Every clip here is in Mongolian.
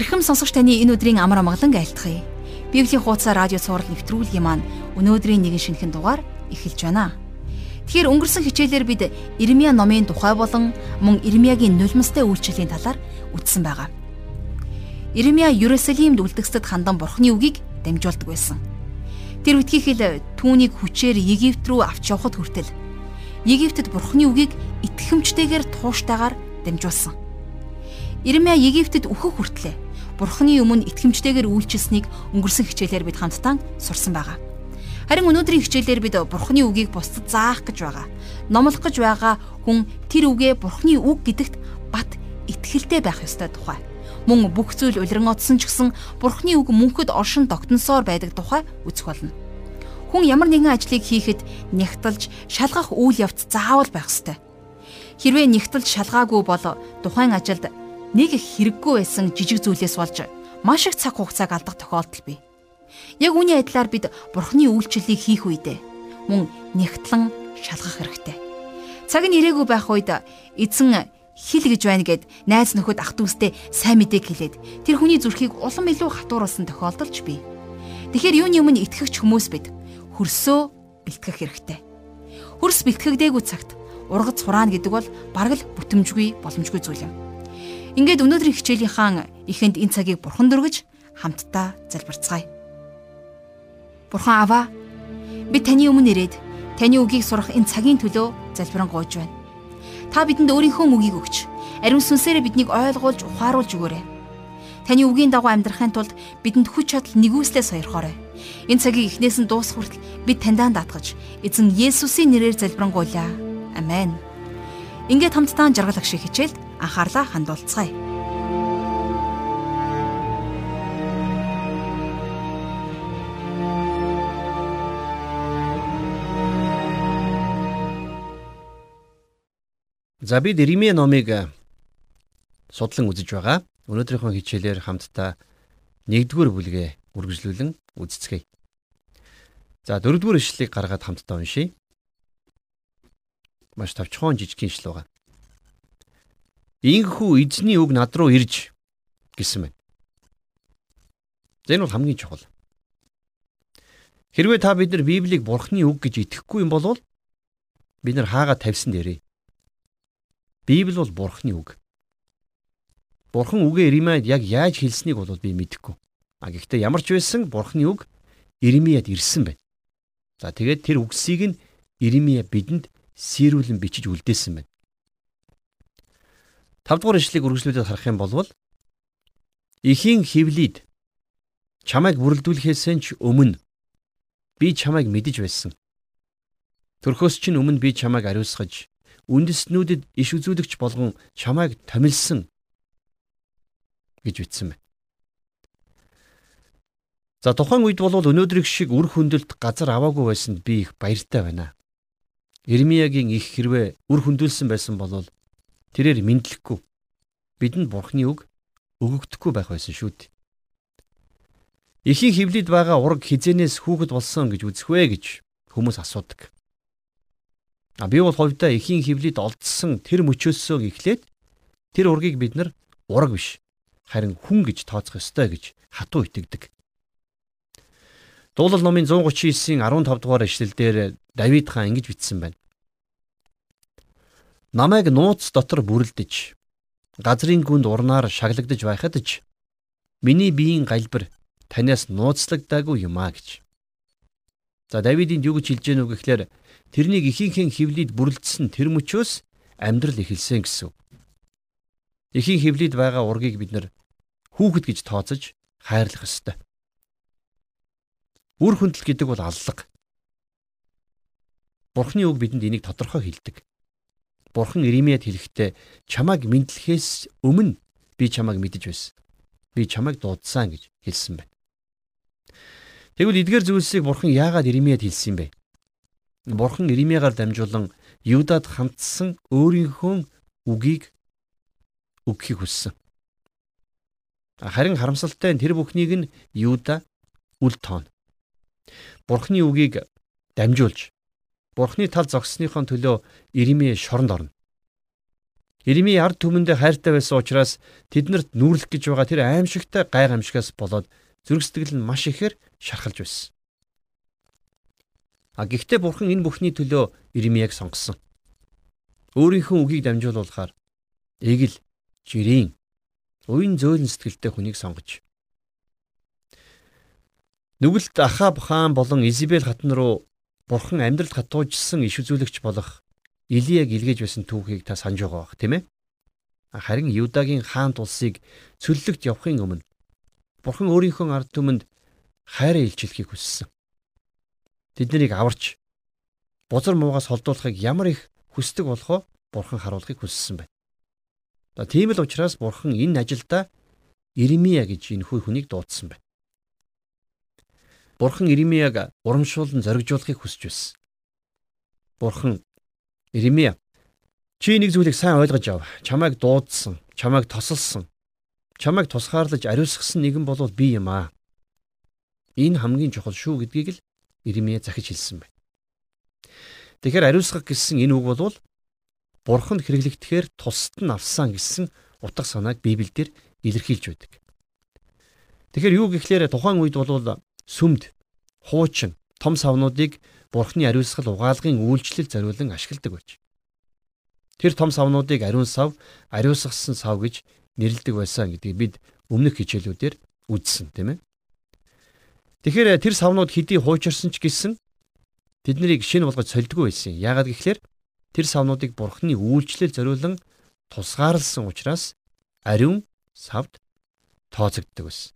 Ирхэм сонсогч таны энэ өдрийн амар амгалан айлтгая. Библийн хуудасаар радио цаураар нэвтрүүлгийн маань өнөөдрийн нэгэн шинэхэн дугаар эхэлж байна. Тэгэхээр өнгөрсөн хичээлээр бид Ирмия номын тухай болон мөн Ирмиягийн нулимстай үйлчлэлийн талаар үтсэн байгаа. Ирмия Ерүсалимд үлдгэсэд хандан Бурхны үгийг дамжуулдаг байсан. Тэр үтгийхэл түүнийг хүчээр Египт рүү авч явахд хүртэл Египтэд Бурхны үгийг итгэмжтэйгээр тууштайгаар дамжуулсан. Ирмэ Египтэд өөхөх хүртлээ Бурхны өмнө итгэмжтэйгээр үйлчилсэнийг өнгөрсөн хичээлээр бид хамтдаа сурсан байгаа. Харин өнөөдрийн хичээлээр бид Бурхны үгийг бусдад заах гэж байгаа. Номлох гэж байгаа хүн тэр үгээ Бурхны үг гэдэгт бат итгэлтэй байх ёстой тухай. Мөн бүх зүйл улиран одсон ч гэсэн Бурхны үг мөнхөд оршин тогтносоор байдаг тухай үзэх болно. Хүн ямар нэгэн ажлыг хийхэд нягтлж шалгах үйл явц заавал байх ёстой. Хэрвээ нягтлж шалгаагүй бол тухайн ажилд нэг их хэрэггүй байсан жижиг зүйлээс болж маш их цаг хугацааг алдах тохиолдол бий. Яг үүний адилаар бид Бурхны үйлчлэлийг хийх үедээ мөн нягтлан шалгах хэрэгтэй. Цаг нь ирээгүй байх үед эзэн хил гэж байна гэд найз нөхөд ах дүүстэй сайн мэдээг хэлээд тэр хүний зүрхийг улам илүү хатууруулсан тохиолдолч бий. Тэгэхээр юуны өмнө итгэгч хүмүүс бид хөрсөө бэлтгэх хэрэгтэй. Хөрс бэлтгэгдээгүй цагт ургац хураана гэдэг бол бараг л бүтэмжгүй боломжгүй зүйл юм. Ингээд өнөөдрийн хичээлийнхаа эхэнд энэ цагийг бурхан дөргөж хамтдаа залбирцгаая. Бурхан аваа би таны өмнө ирээд таны үгийг сурах энэ цагийн төлөө залбирanгуйж байна. Та бидэнд өөрийнхөө үгийг өгч ариун сүнсээрээ биднийг ойлгуулж ухааруулж өгөөрэй. Таны үгийн дагуу амьдрахын тулд бидэнд хүч чадал нэгүслээ сойрхоорой. Энэ цагийг эхнээс нь дуусах хүртэл бид таньдаа даатгаж эзэн Есүсийн нэрээр залбирanгуйлаа. Амен. Ингээд хамтдаа жаргал ах шиг хичээлд анхаарлаа хандуулцгаая. За бид Иремья номыг э, судлан үзэж байгаа. Өнөөдрийнхөө хичээлээр хамтдаа 1-р бүлгээ үргэлжлүүлэн үздэцгээе. За 4-р ишлэлийг гаргаад хамтдаа уншийе. Маш тавчхон жижигхэн ишлэл байгаа. Ийхүү эзний үг над руу ирж гэсэн байна. Энэ бол хамгийн чухал. Хэрвээ та бид нар Библийг Бурхны үг гэж итгэхгүй юм бол бид нар хаагаа тавьсан дээрээ. Библи бол Бурхны үг. Бурхан үгээ Иремяд яг яаж хэлснийг бол би мэдэхгүй. А гэхдээ ямар ч байсан Бурхны үг Иремяд ирсэн байна. За тэгээд тэр үгсийг нь Иремья бидэнд сийрүүлэн бичиж үлдээсэн байна. 5 дугаар ишлэгийг үргэлжлүүлээд харах юм бол эхийн хевлид чамайг бүрэлдүүлэхээс ч өмнө би чамайг мэдэж байсан. Төрхөөс чинь өмнө би чамайг ариусгаж үндэснүүдэд иш үзүүлэгч болгон чамайг томилсон гэж бичсэн байна. За тухайн үед бол өнөөдрийг шиг үр хөндлөлт газар аваагүй байсанд би их баяртай байна. Ирмиягийн их хэрвээ үр хөндлөсөн байсан бол тэрээр мэдлэхгүй. Бидэнд бурхны үг өгөгдөхгүй байх байсан шүү дээ. Ихийн хөвлөд байгаа ураг хизэнээс хүүхэд болсон гэж үзэх вэ гэж хүмүүс асуудаг. А би бол хувьдаа ихийн хөвлөд олдсон тэр мөчөөсөө эхлээд тэр ургийг бид нар ураг биш харин хүн гэж тооцох ёстой гэж хатуу итгэдэг. Дуулал номын 139-ийн 15 дугаар эшлэлдэр Давид хаан ингэж бичсэн байна. Намайг нууц дотор бүрэлдэж газрын гүнд урнаар шаглагдж байхад ч миний биеийн галбир танаас нууцлагдаагүй юм а гэж. За Давидын юу гэж хэлж гэнэ үг гэхээр тэрнийг ихийнхэн хөвлөд бүрэлдсэн тэр мөчөөс амьдрал эхэлсэн гэсэн. Ихийн хөвлөд байгаа ургийг бид нар хүүхэд гэж тооцож хайрлах ёстой. Үр хөндөл гэдэг бол аллах. Бурхны үг бидэнд энийг тодорхой хэлдэг. Бурхан Иремьяд хэлэхдээ чамайг мэдлэхээс өмнө би чамайг мэдэж байсан. Би чамайг дуудсан гэж хэлсэн байна. Тэгвэл эдгээр зүйлсийг Бурхан яагаад Иремьяд хэлсэн бэ? Бурхан Иремьягаар дамжуулан Юдад хамтсан өөрийнхөө үгийг өгөхийг хүссэн. Харин харамсалтай нь тэр бүхнийг нь Юда үл тоон. Бурхны үгийг дамжуулж Бурхны тал зогссныхон төлөө Иремье шоронд орно. Ирми ард түмэндээ хайртай байсан учраас тэднэрт нүүрлэх гэж байгаа тэр аимшигтай гай гамшигаас болоод зүрх сэтгэл нь маш ихээр шархалж байсан. А гэхдээ бурхан энэ бүхний төлөө Ирмияг сонгосон. Өөрийнхөө үгийг дамжуулуулахаар эгэл, жирийн, уян зөөлөн сэтгэлтэй хүнийг сонгож нүгэлт Ахаб хаан болон Изабел хатан руу бурхан амьдралд хатуужсан иш үзүүлэгч болох Илияг илгээж байсан түүхийг та санаж байгаа бах тийм ээ. Харин Юдагийн хаант улсыг цөллөгт явахын өмнө Бурхан өөрийнхөө ард түмэнд хайраа илчлэхийг хүссэн. Тэднийг аварч бузар муугаас холдуулахыг ямар их хүсдэг болохоо Бурхан харуулахыг хүссэн байна. За тийм л учраас Бурхан энэ ажилдаа Иремия гэж энэ хүү хүнийг дуудсан байна. Бурхан Иремияг урамшуулн зоригжуулахыг хүсэж байсан. Бурхан Иремья чи нэг зүйлийг сайн ойлгож ав. Чамайг дуудсан, чамайг тосолсон, чамайг тусгаарлаж ариусгасан нэгэн бол би юм аа. Энэ хамгийн чухал шүү гэдгийг л Иремья захиж хэлсэн байна. Тэгэхээр ариусгах гэсэн энэ үг бол бурханд хэрэглэгдэхээр тусад нь авсан гэсэн утга санааг Библиэлд илэрхийлж байдаг. Тэгэхээр юу гэхлээр тухайн үед бол сүмд, хуучин, том савнуудыг Бурхны ариусгал угаалгын үйлчлэл зориулан ашигладаг байж. Тэр том савнуудыг ариун сав, ариусгасан сав гэж нэрлэдэг байсан гэдгийг бид өмнөх хичээлүүдээр үзсэн тийм ээ. Тэгэхээр тэр савнууд хэдий хуучирсан ч гэсэн тэднийг шинэ болгож солидгүй байсан. Яагаад гэвэл тэр савнуудыг Бурхны үйлчлэл зориулан тусгаарлсан учраас ариун савд тооцогддог байсан.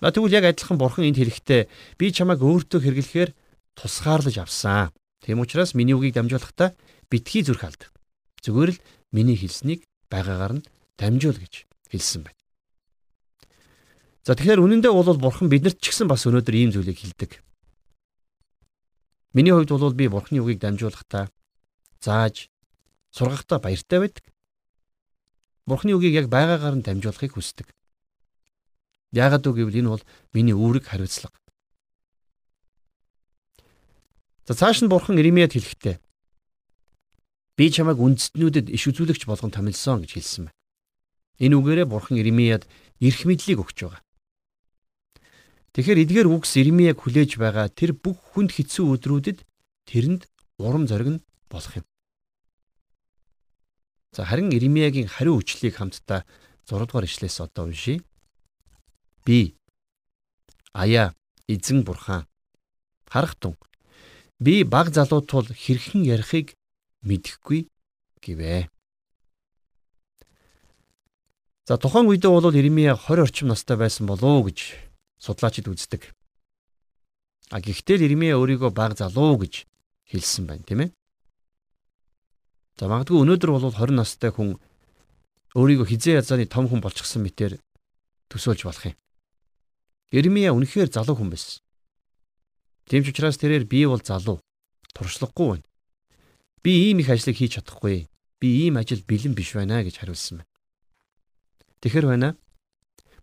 Тэгвэл яг адилхан Бурхан энд хэлэхдээ би чамайг өөртөө хэрэглэхээр тусгаарлаж авсан. Тэм учраас миний үгийг дамжуулахдаа битгий зүрх алд. Зүгээр л миний хэлснийг байгаагаар нь дамжуул гэж хэлсэн байна. За тэгэхээр үнэндээ бол бурхан биднэрт ч гэсэн бас өнөөдөр ийм зүйлийг хэлдэг. Миний хувьд бол би бурханы үгийг дамжуулахдаа зааж сургахдаа баяртай байдаг. Бурханы үгийг яг байгаагаар нь дамжуулахыг хүсдэг. Яагаад гэвэл энэ бол миний үүрэг хариуцлага. За цааш нь бурхан Иремьяд хэлэхдээ би чамайг үндэстнүүдэд иш үзүүлэгч болгон томилсон гэж хэлсэн байна. Энэ үгээрээ бурхан Иремьяд эрх мэдлийг өгч байгаа. Тэгэхээр эдгээр үгс Иремьяг хүлээж байгаа тэр бүх хүнд хэцүү өдрүүдэд тэрэнд урам зориг нь болох юм. За харин Иремьягийн хариу өчлийг хамтдаа 6 дугаар ишлээс одоо уншийе. Би аяа эзэн бурхан харах тун Би баг залуу тул хэрхэн ярихыг мэдэхгүй гэвэ. За тухайн үедээ бол Иремья 20 орчим настай байсан болов уу гэж судлаачид үздэг. А гэхдээ Иремья өөрийгөө баг залуу гэж хэлсэн байна, тийм ээ. За магадгүй өнөөдөр бол 20 настай хүн өөрийгөө хизээ язааны том хүн болчихсон мэтэр төсөөлж болох юм. Иремья үнэхээр залуу хүн байсан. Тийм ч учраас тэрээр би бол залуу туршлагагүй байна. Би ийм их ажлыг хийж чадахгүй. Би ийм ажил бэлэн биш байна гэж хариулсан байна. Тэгэхэр байна.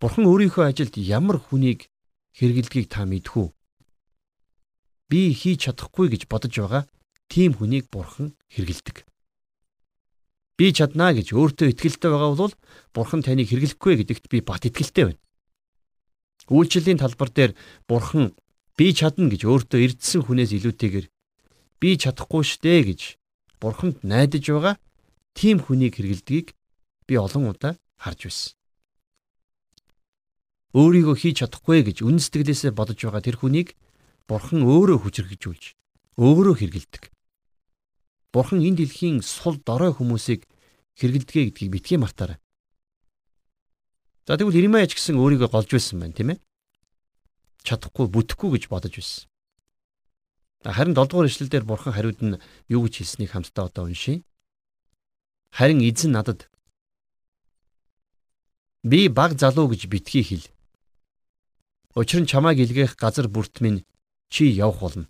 Бурхан өөрийнхөө ажилд ямар хүнийг хэрэгэлдгийг та мэдхүү. Би хийж чадахгүй гэж бодож байгаа тийм хүнийг бурхан хэрэгэлдэг. Би чаднаа гэж өөртөө итгэлтэй байгаа бол бурхан таныг хэрэглэхгүй гэдэгт би бат итгэлтэй байна. Үйлчлэлийн талбар дээр бурхан би чадна гэж өөртөө эрдсэн хүнээс илүүтэйгээр би чадахгүй штэ гэж бурханд найдаж байгаа тийм хүнийг хэрэгэлдгийг би олон удаа харж байсан. Өөрийгөө хийж чадахгүй гэж үн сэтгэлээсээ бодож байгаа тэр хүнийг бурхан өөрөө хүчрхэгжүүлж өөрөө хэрэгэлдэг. Бурхан энэ дэлхийн сул дорой хүмүүсийг хэрэгэлдэгэ гэдгийг битгий мартаарай. За тэгвэл Иремья ч гэсэн өөрийгөө голж байсан байна, тийм ээ? чадахгүй бүтэхгүй гэж бодож байсан. Харин 7 дугаар ишлэлдэр бурхан хариуд нь юу гэж хэлснийг хамтдаа одоо уншийе. Харин эзэн надад би баг залуу гэж битгий хэл. Учир нь чамайг илгээх газар бүрт минь чи явах болно.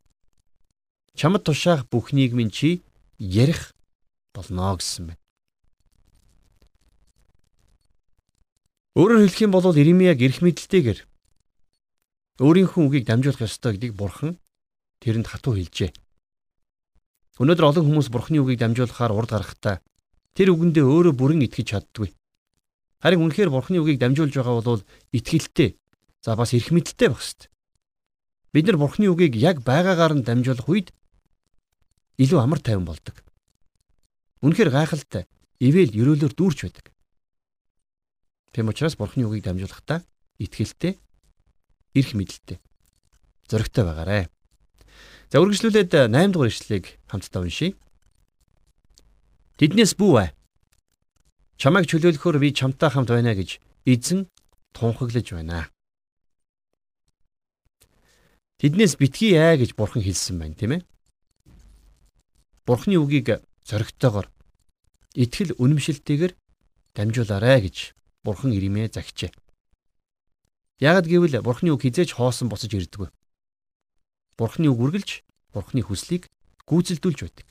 Чамд тушаах бүхнийг минь чи ярих болно гэсэн байна. Өөрөөр хэлэх юм бол Иремьяг эрх мэдэлтэйгээр өөрийнхөө үгийг дамжуулах ёстой гэдгийг бурхан тэрэнд хатуу хэлжээ. Өнөөдөр олон хүмүүс бурханы үгийг дамжуулахаар урд гарахтаа тэр үгэндээ өөрөө бүрэн итгэж чаддгүй. Харин үнэхээр Бурхны үгийг дамжуулж байгаа бол итгэлтэй. За бас эрх мэдэлтэй байх хэрэгтэй. Бид нар Бурхны үгийг яг байгаагаар нь дамжуулах үед илүү амар тайван болдог. Үнэхээр гайхалтай, ивэл ерөөлөөр дүүрч байдаг. Тэм учраас Бурхны үгийг дамжуулахдаа итгэлтэй, эрх мэдэлтэй, зоригтой байгаарэ. За үргэлжлүүлээд 8 дугаар ишлэлийг хамтдаа уншийе. Тэднээс бүү. Чамайг чөлөөлөхөөр би чамтай хамт байна гэж эзэн тунхаглаж байна. Тэднээс битгий аа гэж бурхан хэлсэн байна, тийм ээ. Бурханы үгийг зоригтойгоор итгэл үнэмшилтэйгээр дамжуулаарай гэж бурхан Иремья загчээ. Ягд гэвэл бурханы үг хизээж хоосон босож ирдэггүй. Бурханы үг үргэлж бурханы хүслийг гүйцэлдүүлж байдаг.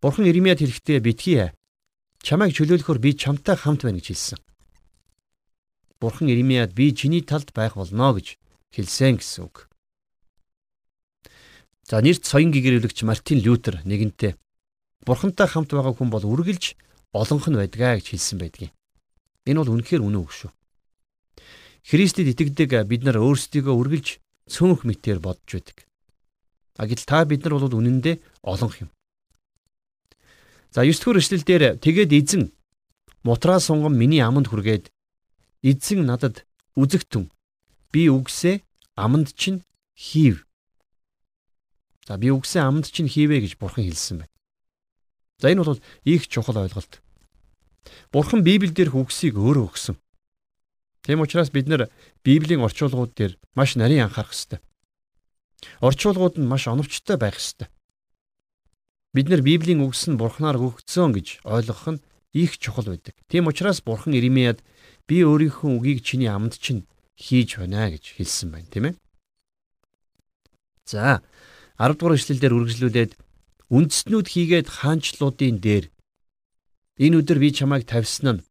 Бурхан Иремьяд хэлэхдээ битгий чамайг чөлөөлөхөөр би чамтай хамт байна гэж хэлсэн. Бурхан Иремьяд би чиний талд байх болно гэж хэлсэн гэсэн үг. За нэрт соён гэгэрүүлэгч Мартин Лютер нэгэнтээ Бурхантай хамт байгаа хүн бол үргэлж олонх нь байдгаа гэж хэлсэн байдгийг. Энэ бол үнэхээр үнэн үг шүү. Христэд итгэдэг бид нар өөрсдийгөө үргэлж цөөнх мэтээр бодж байдаг. А гэтэл та бид нар бол үнэндээ олонх юм. За 9 дугаар эшлэл дээр тэгээд эзэн мутраа сунгам миний аманд хүргээд эзэн надад үзэгтэн би үгсээ аманд чинь хийв. За би үгсээ аманд чинь хийвэ гэж бурхан хэлсэн байна. За энэ бол их чухал ойлголт. Бурхан Библиэл дээрх үгсийг өөрөө өгсөн. Тийм учраас бид нэр Библийн орчуулгууд дээр маш нарийн анхаарах ёстой. Орчуулгууд нь маш оновчтой байх ёстой. Бид нар Библийн үгс нь Бурханаар өгөгдсөн гэж ойлгох нь их чухал байдаг. Тийм учраас Бурхан Иремьяд би өөрийнхөө үгийг чиний амд чинь хийж байна гэж хэлсэн байна, тийм ээ. За 10 дугаар эшлэлдэр үргэлжлүүлээд үндэстнүүд хийгээд хаанчлуудын дээр энэ өдөр би чамайг тавьсан нь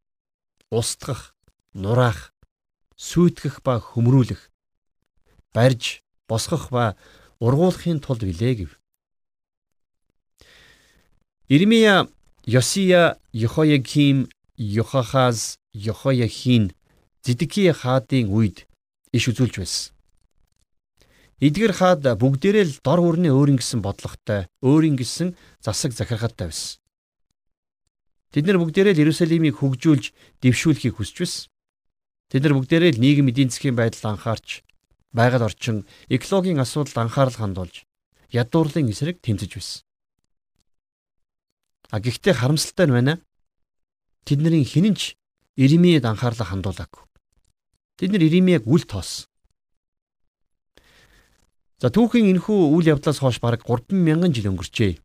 устгах, нураах, сүйтгэх ба хөмрүүлэх, барьж, босгох ба ургуулахын тулд билээ гэв. Ирмия Йосия Йохояким Йохахаз Йохояхин Зидки хаадын үед иш үзүүлж байсан. Эдгэр хаад бүгдээрээ л дор хүрний өөрийн гэсэн бодлоготой, өөрийн гэсэн засаг захиргатай байсан. Тэд нар бүгдээрээ л Иерусалимыг хөгжүүлж, дэвшүүлэхийг хүсэж байсан. Тэд нар бүгдээрээ л нийгэм эдийн засгийн байдал анхаарч, байгаль орчин, экологийн асуудалд анхаарал хандуулж, ядуурлын эсрэг тэмцэж байсан. А гэхдээ харамсалтай нь байна. Тэдний хинэнч Иремьед анхаарлаа хандуулаагүй. Тэд нар Иремьяг үл тоосон. За түүхийн энэхүү үйл явдлаас хойш бараг 3000 жил өнгөрчээ.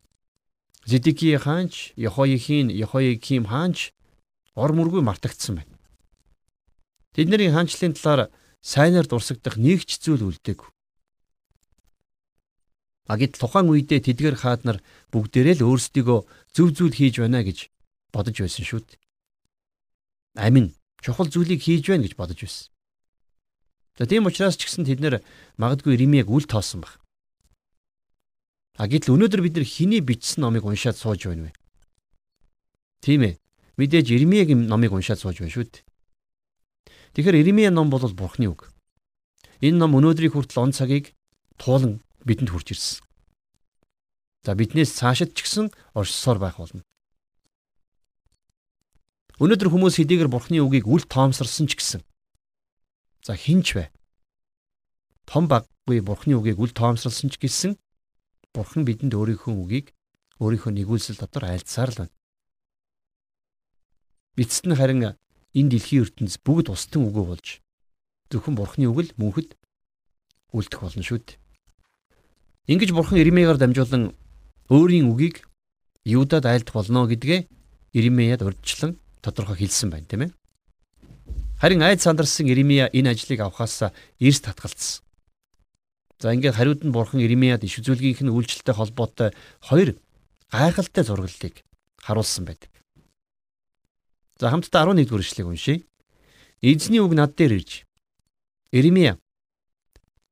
Зидики хаанч, Йохояхийн, Йохояким хаанч ор мөргүй мартагдсан байна. Тэдний хаанчлалын талаар сайнаар дурсагдах нэг ч зүйл үлдээгүй. А гэтэл тухайн үедээ тэдгэр хаад нар бүгдээрээ л өөрсдийгөө зөв зүйл хийж байна гэж бодож байсан шүү дээ. Амин чухал зүйлийг хийж байна гэж бодож байсан. За тийм учраас ч гэсэн тэд нэр магадгүй Римийг үл тоосон баг. А гэтэл өнөөдөр бид нар хиний бичсэн номыг уншаад сууж байна вэ? Тийм ээ. Мэдээж Ирмиягийн номыг уншаад сууж байна шүү дээ. Тэгэхээр Ирмия ном бол Бурхны үг. Энэ ном өнөөдрийг хүртэл он цагийг туулан бидэнд хүрч ирсэн. За биднээс цаашид ч гэсэн оршсоор байх болно. Өнөөдөр хүмүүс хэдийгээр бурхны үгийг үл тоомсорсон ч гэсэн за хинч вэ? Том баггүй бурхны үгийг үл тоомсорлсон ч гэсэн бурхан бидэнд өөрийнхөө үгийг өөрийнхөө нэгүүлсэл дотор айлцсаар л байна. Эцэст нь харин энэ дэлхийн ертөнц бүгд устын үгөө болж зөвхөн бурхны үг л мөнхөд үлдэх болно шүү дээ. Ингэж бурхан Иремьягаар дамжуулан өөрийн үгийг Юудад айлдах болно гэдгээ Иремьяд урьдчилан тодорхой хэлсэн байна, тийм ээ. Харин айд сандарсан Иремья энэ ажлыг авахаас эрс татгалцсан. За ингээд хариуд нь бурхан Иремьяд иш үзүүлгийнх нь үйлчлэлтэй холбоотой хоёр гайхалтай зураглалыг харуулсан байдаг. За хамтдаа 11 дугаар ишлэгийг уншийе. Эзний үг над дээр ирж Иремья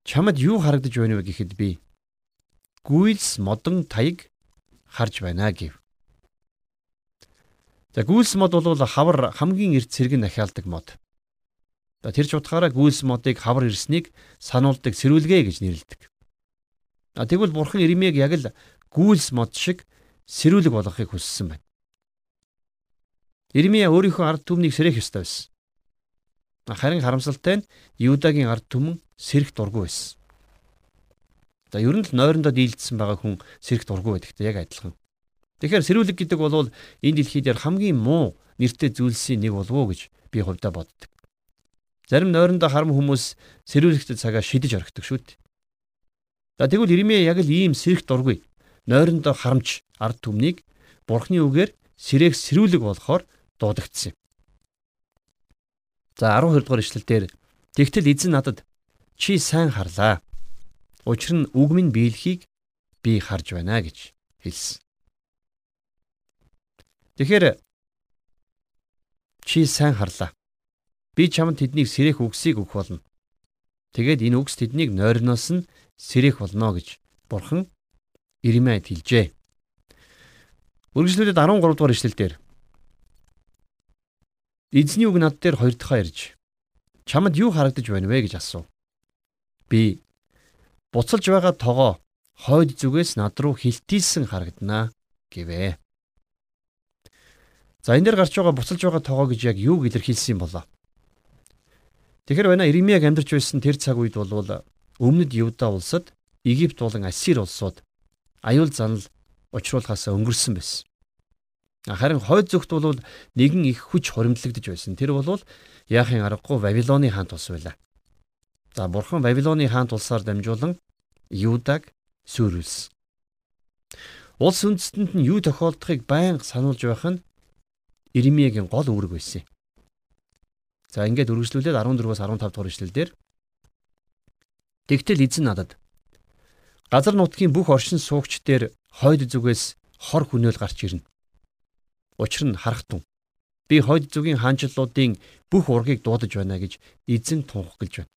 чамд юу харагдаж байна вэ гэхэд би гүйлс модон таяг харж байна гэв. За гүйлс мод бол хавар хамгийн эрт цэрэг нахиалдаг мод. За тэр ч утгаараа гүйлс модыг хавар ирснийг сануулдаг сэрүүлгээ гэж нэрлэдэг. А тэгвэл бурхан Иремиг яг л гүйлс мод шиг сэрүүлэг болгохыг хүссэн байна. Иремия өөрийнхөө ард түмнийг сэрэх ёстой байсан. Харин харамсалтай нь Юдагийн ард түмэн сэрэх дургүй байсан. За ер нь л нойрондоо дийлдсэн байгаа хүн сэрэх дургүй байдагтай яг адилхан. Тэгэхээр сэрүүлэг гэдэг бол энэ дэлхий дээр хамгийн муу нэртэй зүйлсийн нэг болов уу гэж би хувьдаа боддог. Зарим нойрондоо харам хүмүүс сэрүүлэгтэй цагаа шидэж орхидог шүү дээ. За тэгвэл Иремья яг л ийм сэрэх дургүй. Нойрондоо харамч ард түмнийг Бурхны үгээр сэрээх сэрүүлэг болохоор дуудагдсан юм. За 12 дугаар ишлэл дээр тэгтэл эзэн надад чи сайн харлаа. Учир нь үг минь биелхийг би харж байна гэж хэлсэн. Тэгэхээр чи сайн харлаа. Би чамд тэднийг сэрэх үгсийг өгөх болно. Тэгээд энэ үгс тэднийг нойрноос нь сэрэх болно гэж бурхан Иремяд хэлжээ. Үргэлжлүүлээд 13 дугаар ишлэл дээр Эзний үг над дээр хоёр дахь ирж чамд юу харагдаж байна вэ гэж асуув. Би буцалж байгаа тогоо хойд зүгээс над руу хилтийсэн харагданаа гэвэ. За энэ дээр гарч байгаа буцалж байгаа тогоо гэж яг юу илэрхийлсэн юм болоо? Тэгэхээр байна Иремьяг амьдарч байсан тэр цаг үед бол өмнөд Юда улсад Египт болон Ассир улсууд аюул занал учруулахаас өнгөрсөн байсан. Харин хойд зүгт бол нэгэн их хүч хоримтлагдж байсан. Тэр бол яахын аргагүй Вавилоны хаант улс байлаа. За бурхан Вавилоны хаант улсаар дамжуулан Юдаг сүрүүлсэн. Улс үндэстэнд нь юу тохиолдохыг байнга сануулж байх нь Иремьягийн гол үүрэг байсан. За ингээд үргэлжлүүлээд 14-өөс 15 дугаар ишлэлдэр Тэгтэл эзэн надад газар нутгийн бүх оршин суугч дээр хойд зүгээс хор хүнөөл гарч ирнэ. Учир нь харахтун. Би хойд зүгийн хаанчлалуудын бүх ургийг дуудаж байна гэж эзэн тунхаглаж байна.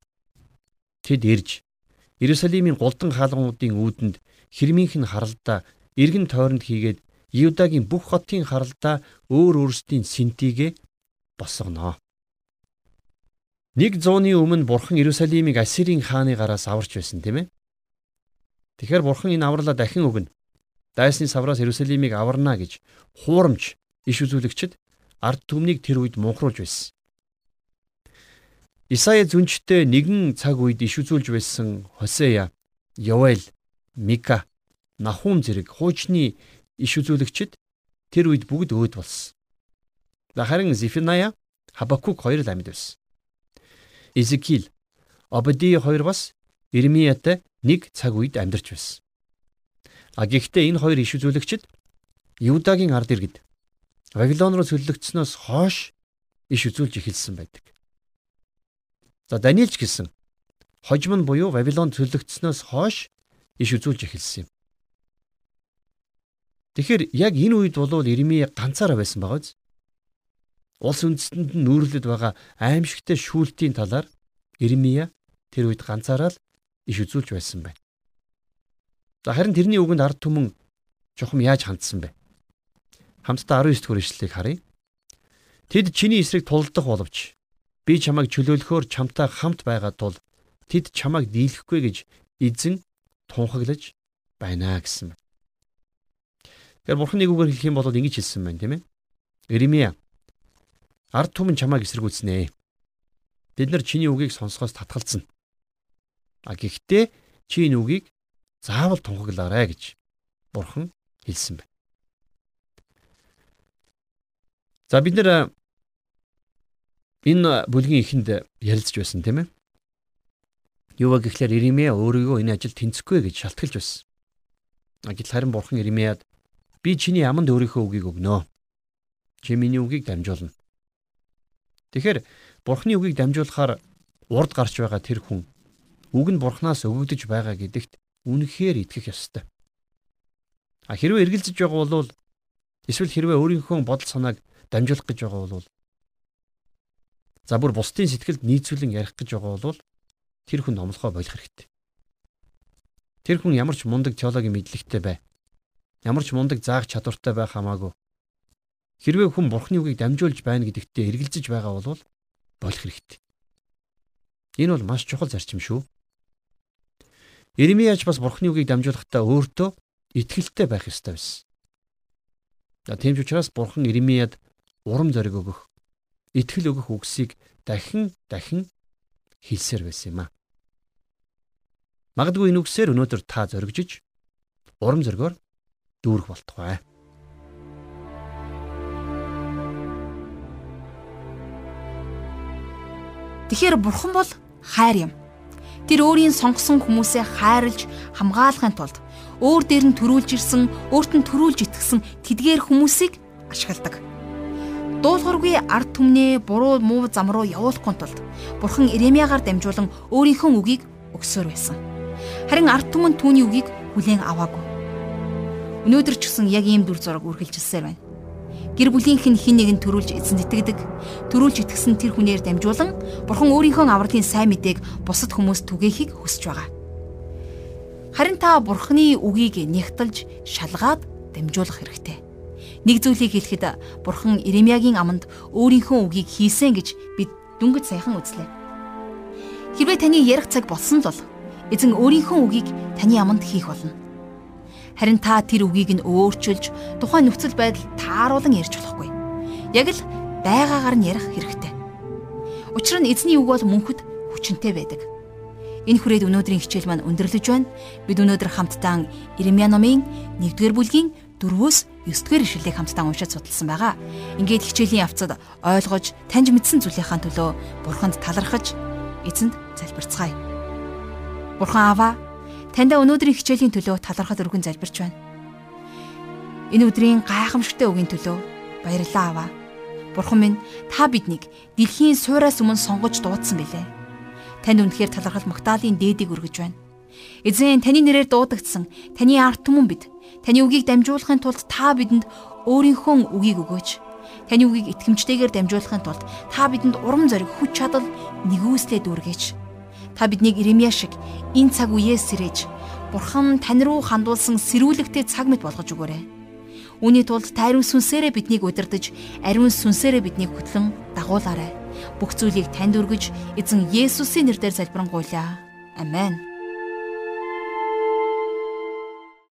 Тэд ирж Иерусалимийн голдон хаалгануудын үүдэнд хэрмийнх нь харалдаа эргэн тойронд хийгээд Юдагийн бүх хотын харалдаа өөр өөрсдийн синтигээ босгоно. Нэг зууны өмнө бурхан Иерусалимыг Ассирийн хааны гараас аварч байсан тийм ээ. Тэгэхээр бурхан энэ авралаа дахин өгнө. Дайсны савраас Иерусалимыг аварна гэж хуурамч иш үзүүлэгчд ард түмнийг тэр үед мунхруулж байсан. Исая зүнчтэй нэгэн цаг үед иш үзүүлж байсан Хосея, Йоэл, Мика, Нахум зэрэг хуучны иш үзүүлэгчд тэр үед бүгд өөд болсон. Харин Зефиная, Хабакук хоёр л амьд байсан. Изекил, Обади хоёр бас Ирмиятай нэг цаг үед амьдарч байсан. А гэхдээ энэ хоёр иш үзүүлэгчд Юдагийн ард иргэд Вавилон руу цөллөгдснөөс хойш иш үзүүлж эхэлсэн байдаг. За Даниэлч гэсэн хожим нь буюу Вавилон цөллөгдснөөс хойш иш үзүүлж эхэлсэн юм. Тэгэхээр яг энэ үед бол Ирмие ганцаараа байсан байгаа биз? Улс үндэстэнд нь нүүрлэд байгаа аимшигтай шүүлтийн талаар Ирмия тэр үед ганцаараа л иш үзүүлж байсан байна. За харин тэрний үгэнд ард түмэн чухам яаж хандсан бэ? Хамтдаа 19 дэх ишлэлийг харъя. Тэд чиний эсрэг тулдах боловч би чамайг чөлөөлөхөөр чамтай хамт байгаа тул тэд чамайг дийлэхгүй гэж эзэн тунхаглаж байна гэсэн. Тэгэхээр бурхны үгээр хэлэх юм бол ингэж хэлсэн байна тийм ээ. Иремья ард түмэн чамайг эсэргүүцнэ. Бид нар чиний үгийг сонсохоос татгалцсан. А гэхдээ чи энэ үгийг заавал тунхаглаарай гэж бурхан хэлсэн байна. За бид нэр энэ бүлгийн эхэнд ярилцж байсан тийм ээ. Юу вэ гэхлээр Иремья өөрийгөө энэ ажилд тэнцэхгүй гэж шалтгалж байсан. Гэтэл харин бурхан Иремьяд би чиний аманд өөрийнхөө үгийг өгнө. Чи миний үгийг дамжуулна. Тэгэхээр бурханы үгийг дамжуулахаар урд гарч байгаа тэр хүн үг нь бурхнаас өгөгдөж байгаа гэдэгт үнэхээр итгэх ёстой. А хэрвээ эргэлзэж байгаа бол эсвэл хэрвээ өөрийнхөө бодол санааг дамжуулах гэж байгаа бол за бүр бусдын сэтгэлд нийцүүлэн ярих гэж байгаа бол тэр хүн номлохоо болох хэрэгтэй. Тэр хүн ямар ч мундаг теологийн мэдлэгтэй бай. ямар ч мундаг заах чадвартай байх хамаагүй. Хэрвээ хүн бурхны үгийг дамжуулж байна гэдэгтээ эргэлзэж байгаа бол болох хэрэгтэй. Энэ бол маш чухал зарчим шүү. Иремияч бас бурхны үгийг дамжуулахдаа өөртөө итгэлтэй байх ёстой байсан. За тийм ч учраас бурхан Иремияд урам зориг өгөх, итгэл өгөх үгсийг дахин дахин хэлсээр байсан юм а. Магадгүй энэ үгсээр өнөөдөр та зоригжиж урам зоригоор дүүрэх болтугай. Тэгэхээр бурхан бол хайр юм. Тэр өөрийн сонгосон хүмүүсээ хайрлж хамгаалахын тулд өөр дээр нь төрүүлж ирсэн, өөрт нь төрүүлж итгэсэн тэдгээр хүмүүсийг ашигладаг. Дуулуургүй ард түмнээ буруу муу зам руу явуулахгүй тулд Бурхан Иремьягаар дамжуулан өөрийнхөө үгийг өгсөөр байсан. Харин ард түмэн түүний үгийг хүлээн аваагүй. Өнөөдөр ч гэсэн яг ийм дүр зураг үргэлжилсээр байна. Гэр бүлийнх нь хин нэгэн төрүүлж эзэн итгэдэг. Төрүүлж итгэсэн тэр хүнээр дамжуулан Бурхан өөрийнхөө авралын сайн мэдээг бусад хүмүүст түгээхийг хүсэж байгаа. Харин та Бурханы үгийг нягтлж шалгаад дамжуулах хэрэгтэй. Нэг зүйлийг хэлэхэд Бурхан Иремьягийн аманд өөрийнхөө үгийг хийсэн гэж бид дүнгэж сайхан үзлээ. Хэрвээ таны ярих цаг болсон бол эзэн өөрийнхөө үгийг таны аманд хийх болно. Харин та тэр үгийг нь өөрчилж тухайн нөхцөл байдал тааруулан ярьж болохгүй. Яг л байгаагаар нь ярих хэрэгтэй. Учир нь эзний үг бол мөнхөд хүчнтэй байдаг. Энэ хүрээд өнөөдрийн хичээл маань өндөрлөж байна. Бид өнөөдөр хамтдаа Иремья номын 1-р бүлгийн 4-өөс 9-р ишлэлийг хамтдаа уншиж судалсан байгаа. Ингээд хичээлийн явцад ойлгож, таньж мэдсэн зүйлийнхаа төлөө Бурханд талархаж эзэнд залбирцгаая. Бурхан Аава, таньда өнөөдрийн хичээлийн төлөө талархал өргөн залбирч байна. Энэ өдрийн гайхамшигтай үгийн төлөө баярлалаа Аава. Бурхан минь, та биднийг дэлхийн суураас өмнө сонгож дуудсан билээ Танд үнэхээр талархал магтаалын дээдийг өргөж байна. Эзэн таны нэрээр дуудагдсан таны ард түмэн бид таны үгийг дамжуулахын тулд та бидэнд өөрийнхөө үгийг өгөөч. Таны үгийг итгэмжтэйгээр дамжуулахын тулд та бидэнд урам зориг, хүч чадал нэгүслээ дүүргэж. Та биднийг Иремья шиг энэ цаг үеэс сэрэж Бурхан тань руу хандуулсан сэрүүлэгтэй цаг мэт болгож өгөөрэй. Үүний тулд та ариун сүнсээрээ биднийг удирдах, ариун сүнсээрээ биднийг хөтлөн дагуулаарай бүх зүйлийг танд өргөж эзэн Есүсийн нэрээр залбирanгуйлаа. Амен.